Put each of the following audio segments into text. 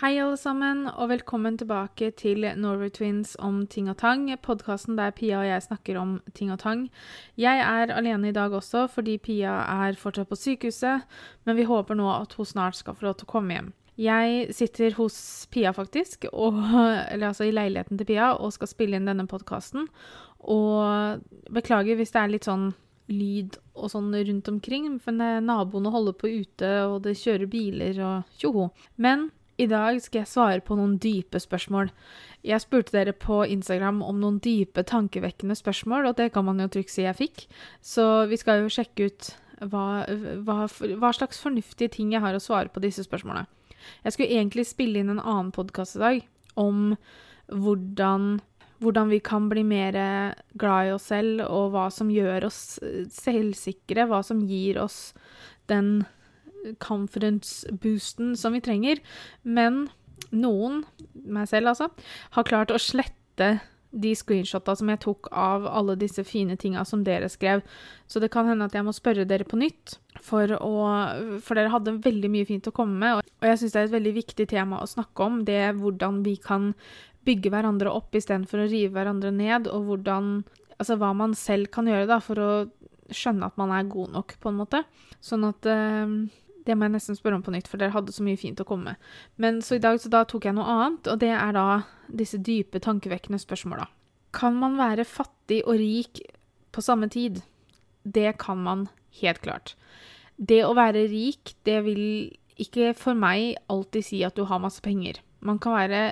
Hei, alle sammen, og velkommen tilbake til Norway Twins om ting og tang, podkasten der Pia og jeg snakker om ting og tang. Jeg er alene i dag også, fordi Pia er fortsatt på sykehuset, men vi håper nå at hun snart skal få lov til å komme hjem. Jeg sitter hos Pia, faktisk, og, eller altså i leiligheten til Pia, og skal spille inn denne podkasten. Og beklager hvis det er litt sånn lyd og sånn rundt omkring, for naboene holder på ute, og det kjører biler og tjoho. Men i dag skal jeg svare på noen dype spørsmål. Jeg spurte dere på Instagram om noen dype, tankevekkende spørsmål, og det kan man jo trygt si jeg fikk. Så vi skal jo sjekke ut hva, hva, hva slags fornuftige ting jeg har å svare på disse spørsmålene. Jeg skulle egentlig spille inn en annen podkast i dag om hvordan, hvordan vi kan bli mer glad i oss selv, og hva som gjør oss selvsikre, hva som gir oss den confidence-boosten som vi trenger. Men noen, meg selv altså, har klart å slette de screenshotta som jeg tok av alle disse fine tinga som dere skrev. Så det kan hende at jeg må spørre dere på nytt, for, å, for dere hadde veldig mye fint å komme med. Og jeg syns det er et veldig viktig tema å snakke om, det er hvordan vi kan bygge hverandre opp istedenfor å rive hverandre ned, og hvordan Altså hva man selv kan gjøre da, for å skjønne at man er god nok, på en måte. Sånn at uh, det må jeg nesten spørre om på nytt, for dere hadde så mye fint å komme med. Men så i dag så da tok jeg noe annet, og det er da disse dype, tankevekkende spørsmåla. Kan man være fattig og rik på samme tid? Det kan man helt klart. Det å være rik, det vil ikke for meg alltid si at du har masse penger. Man kan være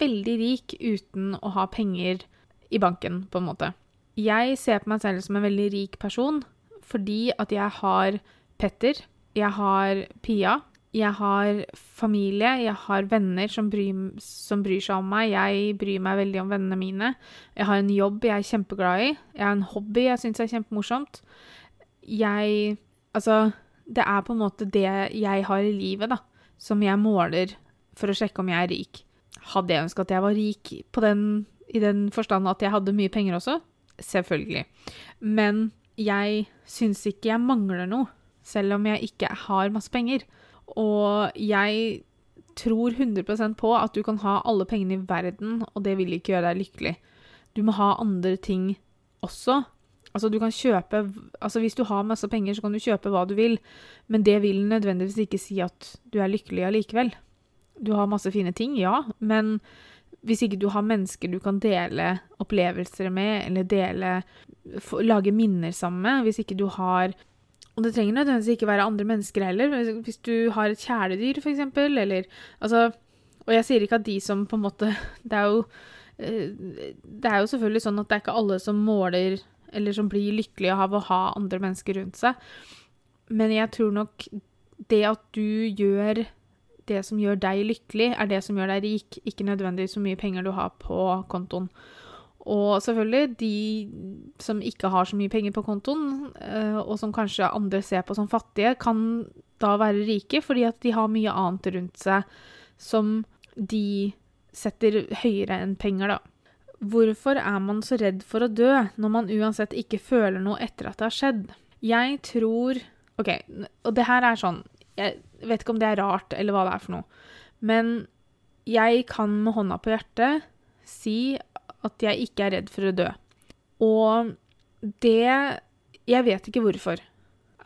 veldig rik uten å ha penger i banken, på en måte. Jeg ser på meg selv som en veldig rik person fordi at jeg har Petter, jeg har Pia. Jeg har familie, jeg har venner som bryr, som bryr, seg om meg. Jeg bryr meg veldig om vennene mine. Jeg har en jobb jeg er kjempeglad i. Jeg har en hobby jeg syns er kjempemorsomt. Jeg Altså, det er på en måte det jeg har i livet, da, som jeg måler for å sjekke om jeg er rik. Hadde jeg ønska at jeg var rik den, i den forstand at jeg hadde mye penger også? Selvfølgelig. Men jeg syns ikke jeg mangler noe selv om jeg ikke har masse penger. Og jeg tror 100% på at du kan ha alle pengene i verden, og det vil ikke gjøre deg lykkelig. Du må ha andre ting også. Altså, du kan kjøpe Altså, hvis du har masse penger, så kan du kjøpe hva du vil, men det vil nødvendigvis ikke si at du er lykkelig allikevel. Du har masse fine ting, ja, men hvis ikke du har mennesker du kan dele opplevelser med, eller dele Lage minner sammen med, hvis ikke du har og det trenger nødvendigvis ikke være andre mennesker heller. Hvis du har et kjæledyr, f.eks., eller Altså Og jeg sier ikke at de som på en måte Det er jo eh, Det er jo selvfølgelig sånn at det er ikke alle som måler eller som blir lykkelige av å ha andre mennesker rundt seg. Men jeg tror nok det at du gjør det som gjør deg lykkelig, er det som gjør deg rik, ikke nødvendigvis så mye penger du har på kontoen. Og selvfølgelig, de som ikke har så mye penger på kontoen, eh, og som kanskje andre ser på som fattige, kan da være rike fordi at de har mye annet rundt seg som de setter høyere enn penger, da. Hvorfor er man så redd for å dø når man uansett ikke føler noe etter at det har skjedd? Jeg tror OK, og det her er sånn Jeg vet ikke om det er rart eller hva det er for noe, men jeg kan med hånda på hjertet si at jeg ikke er redd for å dø. Og det Jeg vet ikke hvorfor.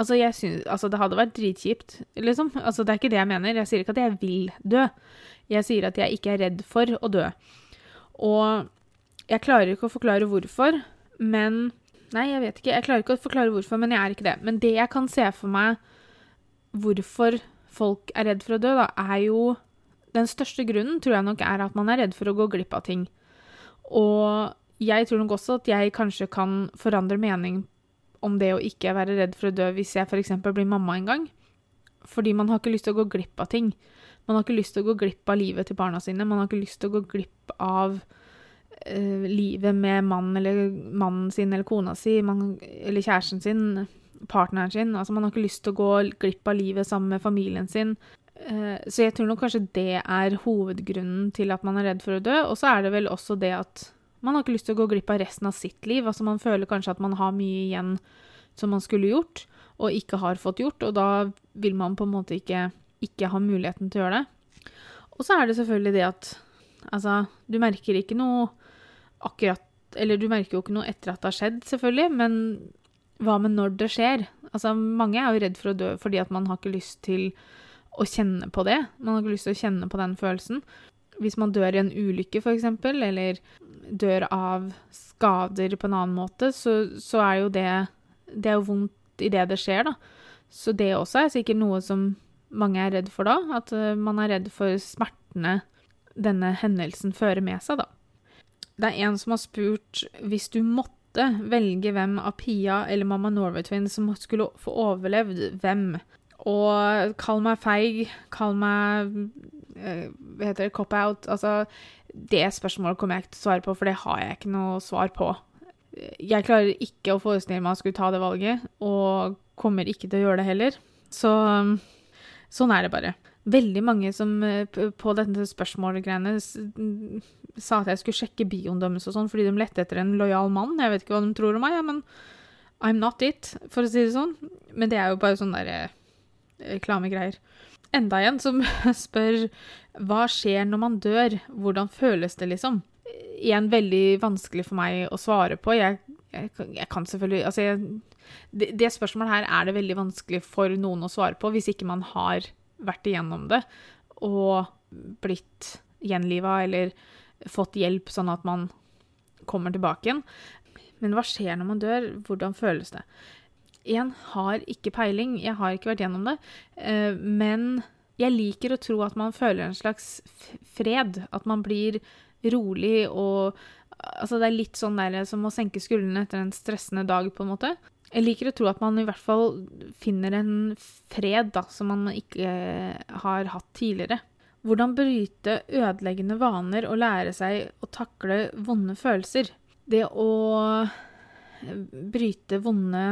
Altså, jeg synes, altså, det hadde vært dritkjipt, liksom. Altså, det er ikke det jeg mener. Jeg sier ikke at jeg vil dø. Jeg sier at jeg ikke er redd for å dø. Og jeg klarer ikke å forklare hvorfor, men Nei, jeg vet ikke. Jeg klarer ikke å forklare hvorfor, men jeg er ikke det. Men det jeg kan se for meg hvorfor folk er redd for å dø, da, er jo Den største grunnen tror jeg nok er at man er redd for å gå glipp av ting. Og jeg tror nok også at jeg kanskje kan forandre mening om det å ikke være redd for å dø hvis jeg f.eks. blir mamma en gang. Fordi man har ikke lyst til å gå glipp av ting. Man har ikke lyst til å gå glipp av livet til barna sine. Man har ikke lyst til å gå glipp av uh, livet med mannen eller mannen sin eller kona si, man, eller kjæresten sin, partneren sin. Altså, man har ikke lyst til å gå glipp av livet sammen med familien sin. Eh, så jeg tror nok kanskje det er hovedgrunnen til at man er redd for å dø. Og så er det vel også det at man har ikke lyst til å gå glipp av resten av sitt liv. Altså man føler kanskje at man har mye igjen som man skulle gjort, og ikke har fått gjort. Og da vil man på en måte ikke, ikke ha muligheten til å gjøre det. Og så er det selvfølgelig det at altså, du merker ikke noe akkurat Eller du merker jo ikke noe etter at det har skjedd, selvfølgelig, men hva med når det skjer? Altså, mange er jo redd for å dø fordi at man har ikke lyst til å kjenne på det. Man har ikke lyst til å kjenne på den følelsen. Hvis man dør i en ulykke, f.eks., eller dør av skader på en annen måte, så, så er jo det Det er jo vondt idet det skjer, da. Så det også er sikkert noe som mange er redd for da. At uh, man er redd for smertene denne hendelsen fører med seg, da. Det er en som har spurt hvis du måtte velge hvem av Pia eller Mamma Norway Twins som skulle få overlevd, hvem? Og kall meg feig, kall meg uh, Hva heter det? Cop-out. Altså, det spørsmålet kommer jeg ikke til å svare på, for det har jeg ikke noe svar på. Jeg klarer ikke å forestille meg å skulle ta det valget, og kommer ikke til å gjøre det heller. Så sånn er det bare veldig mange som eh, på dette spørsmålgreiene sa at jeg skulle sjekke bioen deres og sånn, fordi de lette etter en lojal mann. Jeg vet ikke hva de tror om meg, men I'm not it, for å si det sånn. Men det er jo bare sånn der eh, reklamegreier. Enda en som spør hva skjer når man dør, hvordan føles det, liksom? Igjen veldig vanskelig for meg å svare på. Jeg, jeg, jeg kan selvfølgelig Altså, jeg, det, det spørsmålet her er det veldig vanskelig for noen å svare på hvis ikke man har vært igjennom det og blitt gjenliva eller fått hjelp sånn at man kommer tilbake igjen. Men hva skjer når man dør? Hvordan føles det? En har ikke peiling, jeg har ikke vært gjennom det. Eh, men jeg liker å tro at man føler en slags fred. At man blir rolig og Altså, det er litt sånn der som å senke skuldrene etter en stressende dag, på en måte. Jeg liker å tro at man i hvert fall finner en fred da, som man ikke har hatt tidligere. Hvordan bryte ødeleggende vaner og lære seg å takle vonde følelser. Det å bryte vonde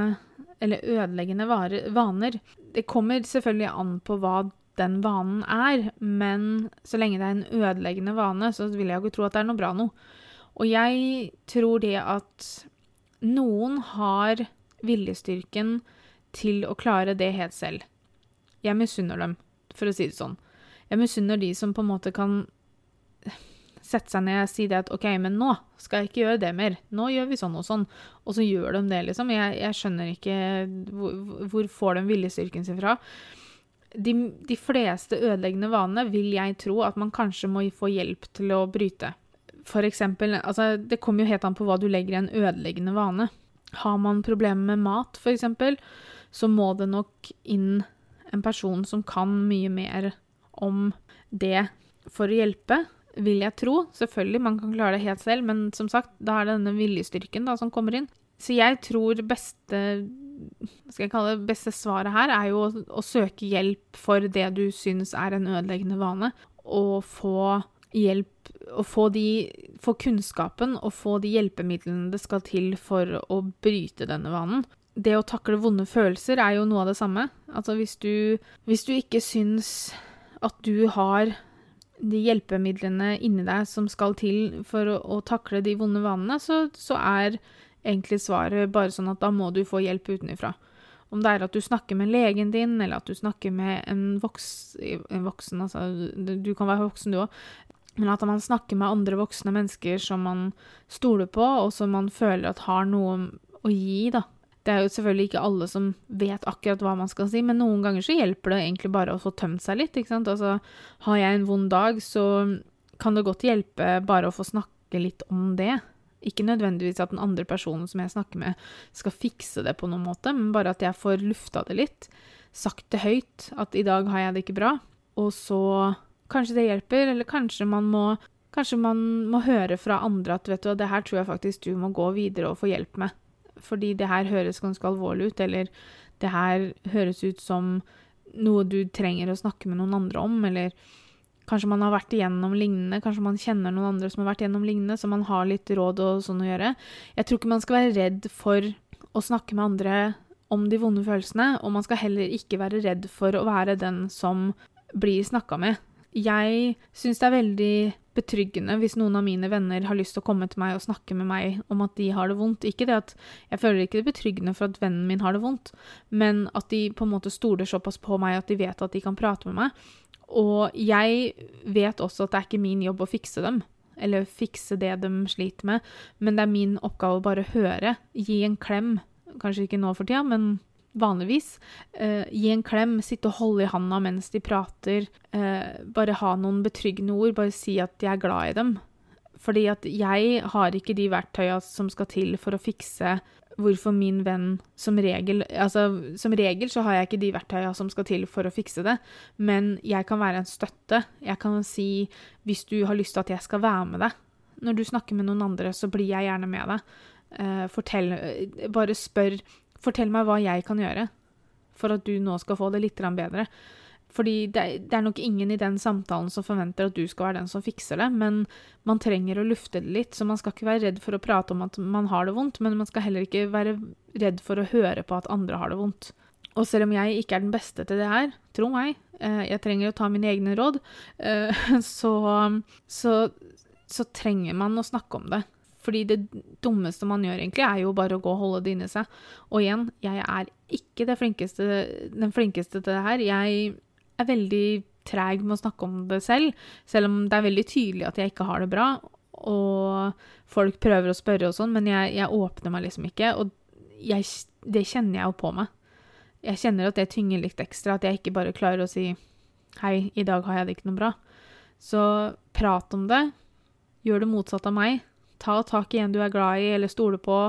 eller ødeleggende vaner Det kommer selvfølgelig an på hva den vanen er, men så lenge det er en ødeleggende vane, så vil jeg jo ikke tro at det er noe bra noe. Og jeg tror det at noen har viljestyrken til å klare det helt selv. Jeg misunner dem, for å si det sånn. Jeg misunner de som på en måte kan sette seg ned og si det at OK, men nå skal jeg ikke gjøre det mer. Nå gjør vi sånn og sånn. Og så gjør de det, liksom. Jeg, jeg skjønner ikke hvor, hvor får de viljestyrken sin fra. De, de, fleste ødeleggende vanene vil jeg tro at man kanskje må få hjelp til å bryte. For eksempel, altså, det kommer jo helt an på hva du legger i en ødeleggende vane. Har man problemer med mat, f.eks., så må det nok inn en person som kan mye mer om det for å hjelpe, vil jeg tro. Selvfølgelig, man kan klare det helt selv, men som sagt, da er det denne viljestyrken da, som kommer inn. Så jeg tror beste skal jeg kalle det beste svaret her er jo å, å søke hjelp for det du syns er en ødeleggende vane, og få hjelp Å få, de, få kunnskapen og få de hjelpemidlene det skal til for å bryte denne vanen. Det å takle vonde følelser er jo noe av det samme. Altså hvis du, hvis du ikke syns at du har de hjelpemidlene inni deg som skal til for å, å takle de vonde vanene, så, så, er egentlig svaret bare sånn at da må du få hjelp utenfra. Om det er at du snakker med legen din, eller at du snakker med en, voks, en voksen Altså, du kan være voksen, du òg. Men at man snakker med andre voksne mennesker som man stoler på, og som man føler at har noe å gi, da. Det er jo selvfølgelig ikke alle som vet akkurat hva man skal si, men noen ganger så hjelper det egentlig bare å få tømt seg litt, ikke sant. Altså, har jeg en vond dag, så kan det godt hjelpe bare å få snakke litt om det. Ikke nødvendigvis at den andre personen som jeg snakker med, skal fikse det på noen måte, men bare at jeg får lufta det litt. Sagt det høyt, at i dag har jeg det ikke bra. Og så Kanskje det hjelper, eller kanskje man må Kanskje man må høre fra andre at vet du, det her tror jeg faktisk du må gå videre og få hjelp med. Fordi det her høres ganske alvorlig ut, eller det her høres ut som noe du trenger å snakke med noen andre om, eller kanskje man har vært igjennom lignende, kanskje man kjenner noen andre som har vært igjennom lignende, så man har litt råd og sånn å gjøre. Jeg tror ikke man skal være redd for å snakke med andre om de vonde følelsene, og man skal heller ikke være redd for å være den som blir snakka med. Jeg syns det er veldig betryggende hvis noen av mine venner har lyst til å komme til meg og snakke med meg om at de har det vondt. Ikke det at Jeg føler ikke det betryggende for at vennen min har det vondt, men at de på en måte stoler såpass på meg at de vet at de kan prate med meg. Og jeg vet også at det er ikke min jobb å fikse dem, eller fikse det de sliter med, men det er min oppgave å bare høre, gi en klem, kanskje ikke nå for tida, men vanligvis. Eh, gi en klem, sitte og holde i handa mens de prater, eh, bare ha noen betryggende ord, bare si at jeg er glad i dem. Fordi at jeg har ikke de verktøya som skal til for å fikse hvorfor min venn som regel Altså, som regel så har jeg ikke de verktøya som skal til for å fikse det, men jeg kan være en støtte. Jeg kan si, hvis du har lyst til at jeg skal være med deg Når du snakker med noen andre, så blir jeg gjerne med deg. Uh, fortell Bare spør Fortell meg hva jeg kan gjøre for at du nå skal få det litt bedre. Fordi det, er nok ingen i den samtalen som forventer at du skal være den som fikser det, men man trenger å lufte det litt, så man skal ikke være redd for å prate om at man har det vondt, men man skal heller ikke være redd for å høre på at andre har det vondt. Og selv om jeg ikke er den beste til det her, tro meg, eh, jeg trenger å ta mine egne råd, eh, så, så, så trenger man å snakke om det. Fordi det dummeste man gjør, egentlig, er jo bare å gå og holde det inni seg. Og igjen, jeg er ikke flinkeste, den flinkeste til det her. Jeg er veldig treg med å snakke om det selv, selv om det er veldig tydelig at jeg ikke har det bra. Og folk prøver å spørre og sånn, men jeg, jeg, åpner meg liksom ikke. Og jeg, det kjenner jeg jo på meg. Jeg kjenner at det tynger litt ekstra, at jeg ikke bare klarer å si hei, i dag har jeg det ikke noe bra. Så prat om det. Gjør det motsatt av meg. Ta tak i en du er glad i eller stoler på,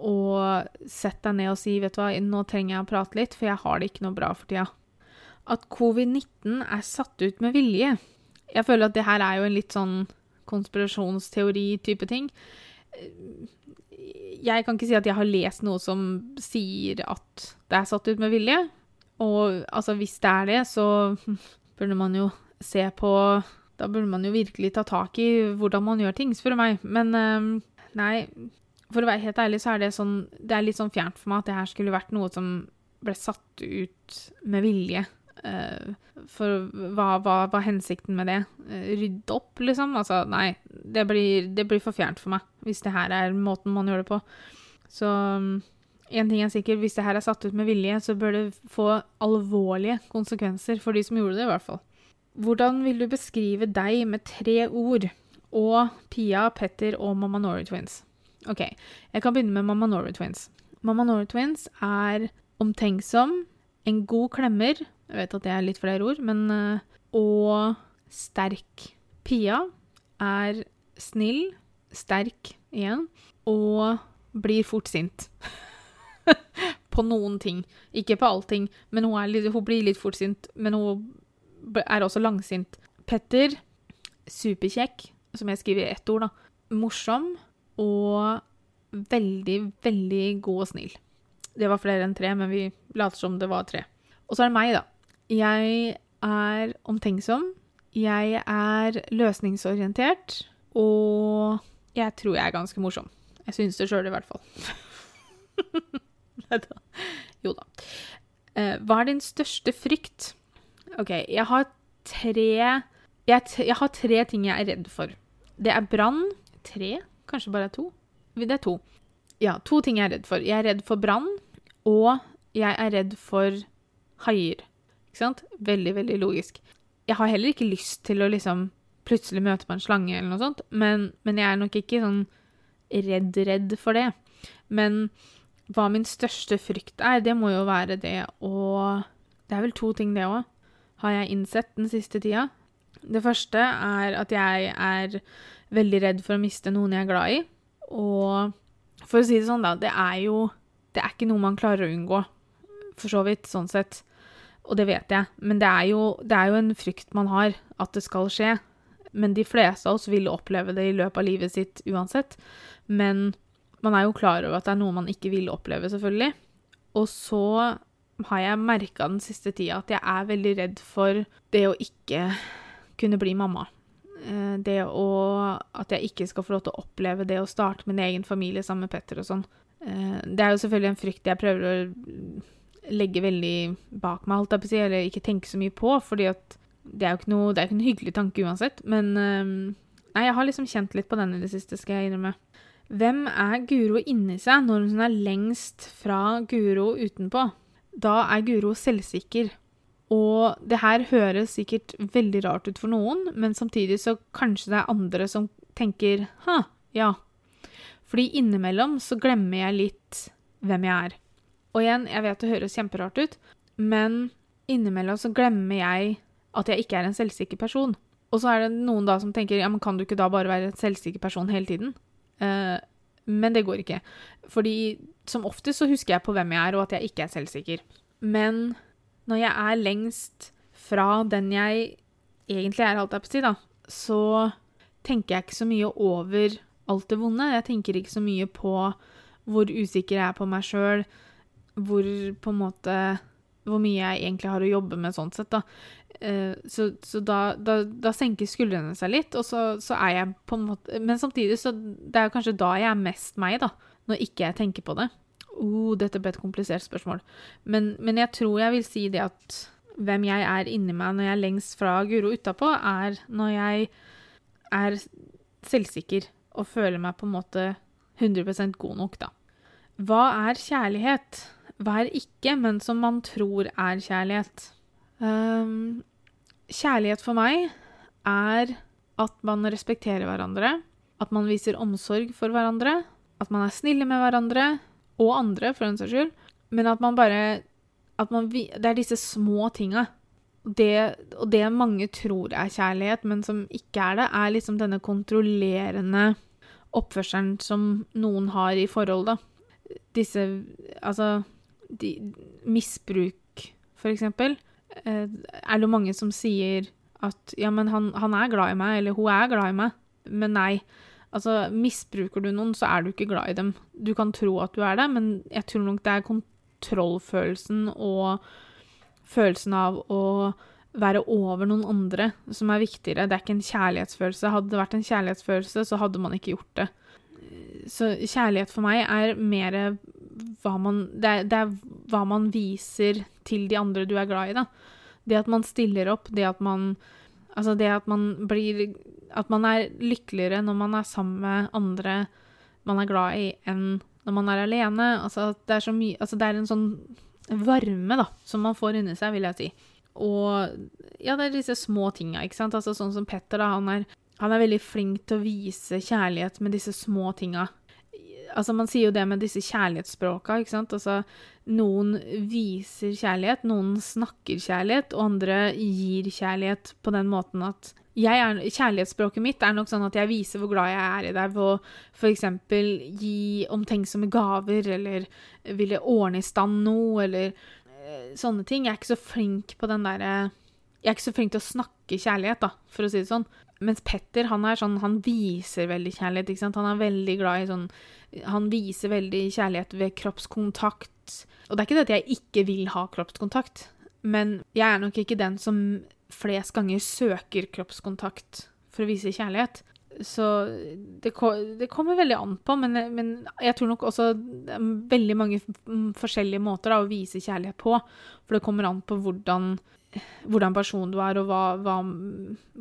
og sett deg ned og si vet du hva, nå trenger jeg å prate litt, for jeg har det ikke noe bra for tida at covid-19 er satt ut med vilje. Jeg føler at det her er jo en litt sånn konspirasjonsteori-type ting. Jeg kan ikke si at jeg har lest noe som sier at det er satt ut med vilje. Og altså, hvis det er det, så burde man jo se på Da burde man jo virkelig ta tak i hvordan man gjør ting, spør du meg. Men ehm, nei, for å være helt ærlig, så er det sånn Det er litt sånn fjernt for meg at det her skulle vært noe som ble satt ut med vilje. Uh, for hva var hensikten med det? Uh, rydde opp, liksom? Altså, nei. Det blir, det blir, for fjernt for meg, hvis det her er måten man gjør det på. Så um, en ting er sikkert, hvis det her er satt ut med vilje, så bør det få alvorlige konsekvenser for de som gjorde det, i hvert fall. Hvordan vil du beskrive deg med tre ord og Pia, Petter og Mamma Norway Twins? OK, jeg kan begynne med Mamma Norway Twins. Mamma Norway Twins er omtenksom, en god klemmer jeg vet at det er litt flere ord, men uh, Og sterk. Pia er snill, sterk igjen, og blir fort sint. på noen ting. Ikke på allting, men hun, litt, hun, blir litt fort sint. Men hun er også langsint. Petter, superkjekk, som jeg skriver i ett ord, da. Morsom og veldig, veldig god og snill. Det var flere enn tre, men vi later som det var tre. Og så er det meg, da. Jeg er omtenksom. Jeg er løsningsorientert. Og jeg tror jeg er ganske morsom. Jeg syns det sjøl, i hvert fall. jo da. Eh, hva er din største frykt? OK, jeg har tre jeg, jeg, har tre ting jeg er redd for. Det er brann. Tre? Kanskje bare to? Det er to. Ja, to ting jeg er redd for. Jeg er redd for brann, og jeg er redd for haier. Ikke sant? Veldig, veldig logisk. Jeg har heller ikke lyst til å liksom plutselig møte på en slange eller noe sånt, men, men jeg er nok ikke sånn redd-redd for det. Men hva min største frykt er, det må jo være det å Det er vel to ting, det òg, har jeg innsett den siste tida. Det første er at jeg er veldig redd for å miste noen jeg er glad i. Og for å si det sånn, da, det er jo Det er ikke noe man klarer å unngå, for så vidt, sånn sett. Og det vet jeg. Men det er, jo, det er, jo, en frykt man har, at det skal skje. Men de fleste av oss vil oppleve det i løpet av livet sitt uansett. Men man er jo klar over at det er noe man ikke vil oppleve, selvfølgelig. Og så har jeg merka den siste tida at jeg er veldig redd for det å ikke kunne bli mamma. Eh, det å At jeg ikke skal få lov til å oppleve det å starte min egen familie sammen med Petter og sånn. Eh, det er jo selvfølgelig en frykt jeg prøver å legge veldig bak meg, holdt jeg på å si, eller ikke tenke så mye på, fordi at det er jo ikke noe, det er ikke en hyggelig tanke uansett. Men øh, nei, jeg har liksom kjent litt på den i det siste, skal jeg innrømme. Hvem er Guro inni seg når hun er lengst fra Guro utenpå? Da er Guro selvsikker Og det her høres sikkert veldig rart ut for noen, men samtidig så kanskje det er andre som tenker ha, ja. Fordi innimellom så glemmer jeg litt hvem jeg er. Og igjen, jeg vet det høres kjemperart ut, men innimellom så glemmer jeg at jeg ikke er en selvsikker person. Og så er det noen da som tenker ja, men kan du ikke da bare være en selvsikker person hele tiden? Eh, men det går ikke. Fordi som oftest så husker jeg på hvem jeg er, og at jeg ikke er selvsikker. Men når jeg er lengst fra den jeg egentlig er, holdt jeg på si, da, så tenker jeg ikke så mye over alt det vonde. Jeg tenker ikke så mye på hvor usikker jeg er på meg sjøl, hvor på en måte Hvor mye jeg egentlig har å jobbe med sånn sett, da. Eh, så, så da, da, da, senker skuldrene seg litt, og så, så, er jeg på en måte Men samtidig så Det er kanskje da jeg er mest meg, da. Når ikke jeg tenker på det. Oh, dette ble et komplisert spørsmål. Men, men jeg tror jeg vil si det at hvem jeg er inni meg når jeg er lengst fra Guro utapå, er når jeg er selvsikker og føler meg på en måte 100% god nok, da. Hva er kjærlighet? Hva er ikke, men som man tror er kjærlighet? Um, kjærlighet for meg er at man respekterer hverandre, at man viser omsorg for hverandre, at man er snille med hverandre, og andre, for en saks skyld, men at man bare at man, Det er disse små tinga det, og det mange tror er kjærlighet, men som ikke er det, er liksom denne kontrollerende oppførselen som noen har i forhold, da. Disse Altså de, Misbruk, for eksempel. Eh, er det mange som sier at ja, men han, han, er glad i meg, eller hun er glad i meg. Men nei. Altså, misbruker du noen, så er du ikke glad i dem. Du kan tro at du er det, men jeg tror nok det er kontrollfølelsen og følelsen av å være over noen andre som er viktigere. Det er ikke en kjærlighetsfølelse. Hadde det vært en kjærlighetsfølelse, så hadde man ikke gjort det. Så kjærlighet for meg er mer hva man det er, det er, hva man viser til de andre du er glad i, da. Det at man stiller opp, det at man Altså det at man blir At man er lykkeligere når man er sammen med andre man er glad i, enn når man er alene. Altså det er mye Altså det er en sånn varme, da, som man får inni seg, vil jeg si. Og ja, det er disse små tinga. Altså sånn som Petter, da, han er, han er veldig flink til å vise kjærlighet med disse små tinga. Altså, man sier jo det med disse kjærlighetsspråka, ikke sant. Altså, noen viser kjærlighet, noen snakker kjærlighet, og andre gir kjærlighet på den måten at er, kjærlighetsspråket mitt er nok sånn at jeg viser hvor glad jeg er i deg ved å f.eks. gi omtenksomme gaver, eller ville ordne i stand noe, eller øh, sånne ting. Jeg er ikke så flink på den derre Jeg er ikke så flink til å snakke kjærlighet, da, for å si det sånn. Mens Petter, han er sånn Han viser veldig kjærlighet, ikke sant. Han er veldig glad i sånn Han viser veldig kjærlighet ved kroppskontakt. Og det er ikke det at jeg ikke vil ha kroppskontakt, men jeg er nok ikke den som flest ganger søker kroppskontakt for å vise kjærlighet. Så det, det kommer veldig an på, men, men, jeg tror nok også det er veldig mange forskjellige måter da, å vise kjærlighet på. For det kommer an på hvordan, hvordan person du er, og hva, hva,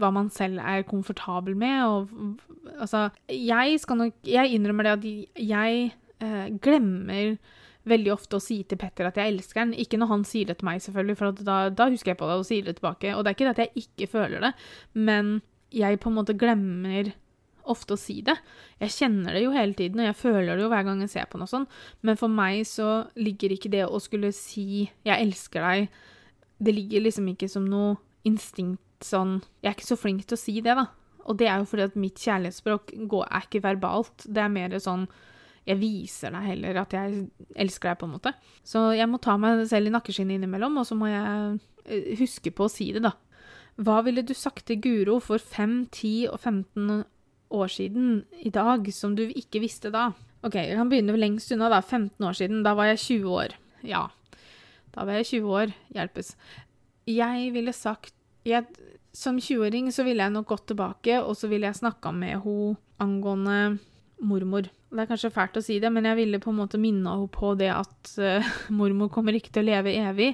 hva, man selv er komfortabel med. Og, altså, jeg nok Jeg innrømmer det at jeg eh, glemmer veldig ofte å si til Petter at jeg elsker han. Ikke når han sier det til meg, selvfølgelig, for da, da, husker jeg på det og sier det tilbake. Og det er ikke det at jeg ikke føler det, men jeg på en måte glemmer ofte å si det. Jeg kjenner det jo hele tiden, og jeg føler det jo hver gang jeg ser på noe sånt, men for meg så ligger ikke det å skulle si 'jeg elsker deg' Det ligger liksom ikke som noe instinkt sånn Jeg er ikke så flink til å si det, da. Og det er jo fordi at mitt kjærlighetsspråk går, er ikke verbalt. Det er mer sånn jeg viser deg heller at jeg elsker deg, på en måte. Så jeg må ta meg selv i nakkeskinnet innimellom, og så må jeg eh, huske på å si det, da. Hva ville du sagt til Guro for 5, 10 og 15 år siden i dag, som du ikke visste da? OK, jeg kan begynne lengst unna, da. 15 år siden. Da var jeg 20 år. Ja. Da var jeg 20 år. Hjelpes. Jeg ville sagt jeg, Som 20-åring så ville jeg nok gått tilbake, og så ville jeg snakka med henne angående mormor. Det er kanskje fælt å si det, men jeg ville på en måte minne henne på det at uh, mormor kommer ikke til å leve evig.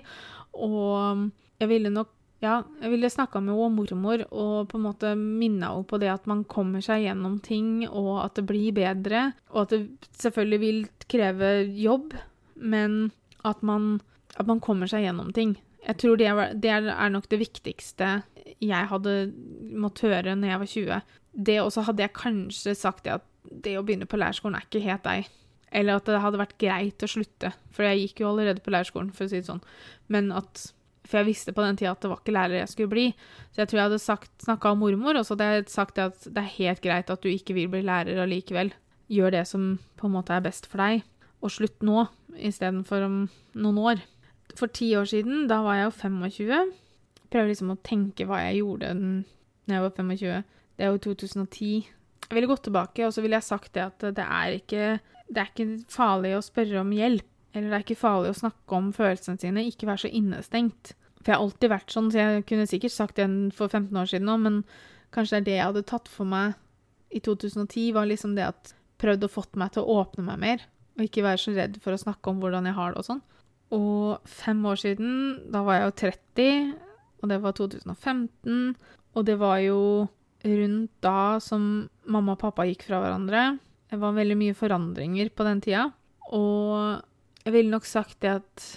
Og jeg ville nok ja, jeg ville snakka med henne og mormor og på en måte minna henne på det at man kommer seg gjennom ting, og at det blir bedre. Og at det selvfølgelig vil kreve jobb, men at man, at man kommer seg gjennom ting. Jeg tror det, var, det er nok det viktigste jeg hadde måttet høre når jeg var 20. Det også hadde jeg kanskje sagt det at det å begynne på lærerskolen er ikke helt deg. Eller at det hadde vært greit å slutte, for jeg gikk jo allerede på lærerskolen, for å si det sånn. Men at For jeg visste på den tida at det var ikke lærer jeg skulle bli. Så jeg tror jeg hadde snakka om mormor, og så hadde jeg sagt at det er helt greit at du ikke vil bli lærer allikevel. Gjør det som på en måte er best for deg, og slutt nå istedenfor om noen år. For ti år siden, da var jeg jo 25. Prøver liksom å tenke hva jeg gjorde da jeg var 25. Det er jo 2010. Jeg ville gått tilbake, og så ville jeg sagt det at det er ikke det er ikke farlig å spørre om hjelp, eller det er ikke farlig å snakke om følelsene sine. Ikke være så innestengt. For jeg har alltid vært sånn, så jeg kunne sikkert sagt det for 15 år siden òg, men kanskje det er det jeg hadde tatt for meg i 2010, var liksom det at prøvd å fått meg til å åpne meg mer, og ikke være så redd for å snakke om hvordan jeg har det og sånn. Og fem år siden, da var jeg jo 30, og det var 2015, og det var jo rundt da som mamma og pappa gikk fra hverandre. Det var veldig mye forandringer på den tida. Og jeg ville nok sagt det at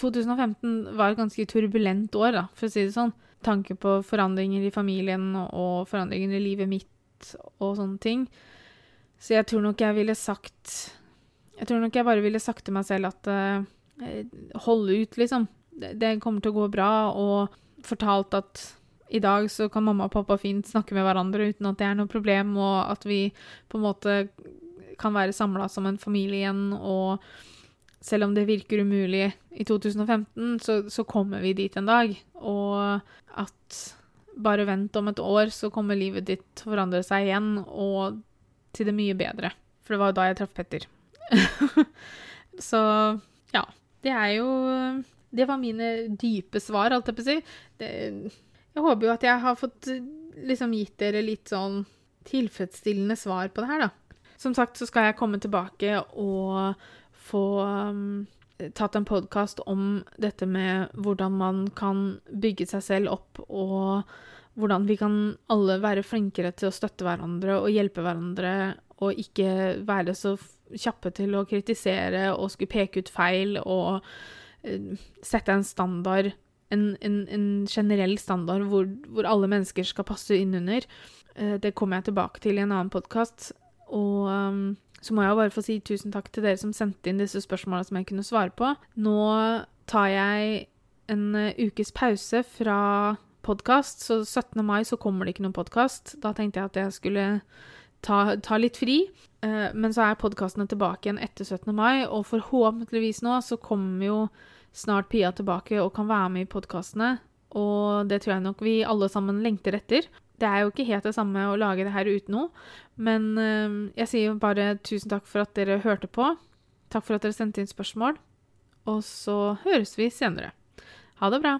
2015 var et ganske turbulent år, da, for å si det sånn. Tanke på forandringer i familien og forandringer i livet mitt og sånne ting. Så jeg tror nok jeg ville sagt Jeg tror nok jeg bare ville sagt til meg selv at uh, Holde ut, liksom. Det, kommer til å gå bra. Og fortalt at i dag så kan mamma og pappa fint snakke med hverandre uten at det er noe problem, og at vi på en måte kan være samla som en familie igjen. Og selv om det virker umulig i 2015, så, så, kommer vi dit en dag. Og at bare vent om et år, så kommer livet ditt forandre seg igjen, og til det mye bedre. For det var jo da jeg traff Petter. så ja. Det er jo Det var mine dype svar, alt jeg på å si. Det jeg håper jo at jeg har fått liksom gitt dere litt sånn tilfredsstillende svar på det her, da. Som sagt så skal jeg komme tilbake og få um, tatt en podkast om dette med hvordan man kan bygge seg selv opp, og hvordan vi kan alle være flinkere til å støtte hverandre og hjelpe hverandre, og ikke være så kjappe til å kritisere og skulle peke ut feil og uh, sette en standard en, en, en generell standard hvor, hvor, alle mennesker skal passe inn under. Uh, det kommer jeg tilbake til i en annen podkast. Og um, så må jeg bare få si tusen takk til dere som sendte inn disse spørsmåla som jeg kunne svare på. Nå tar jeg en ukes pause fra podkast, så 17. mai så kommer det ikke noen podkast. Da tenkte jeg at jeg skulle ta, ta litt fri. Uh, men så er podkastene tilbake igjen etter 17. mai, og forhåpentligvis nå så kommer jo snart Pia tilbake og kan være med i podkastene. Og det tror jeg nok vi alle sammen lengter etter. Det er jo ikke helt det samme å lage det her uten noe, men øh, jeg sier bare tusen takk for at dere hørte på. Takk for at dere sendte inn spørsmål. Og så høres vi senere. Ha det bra.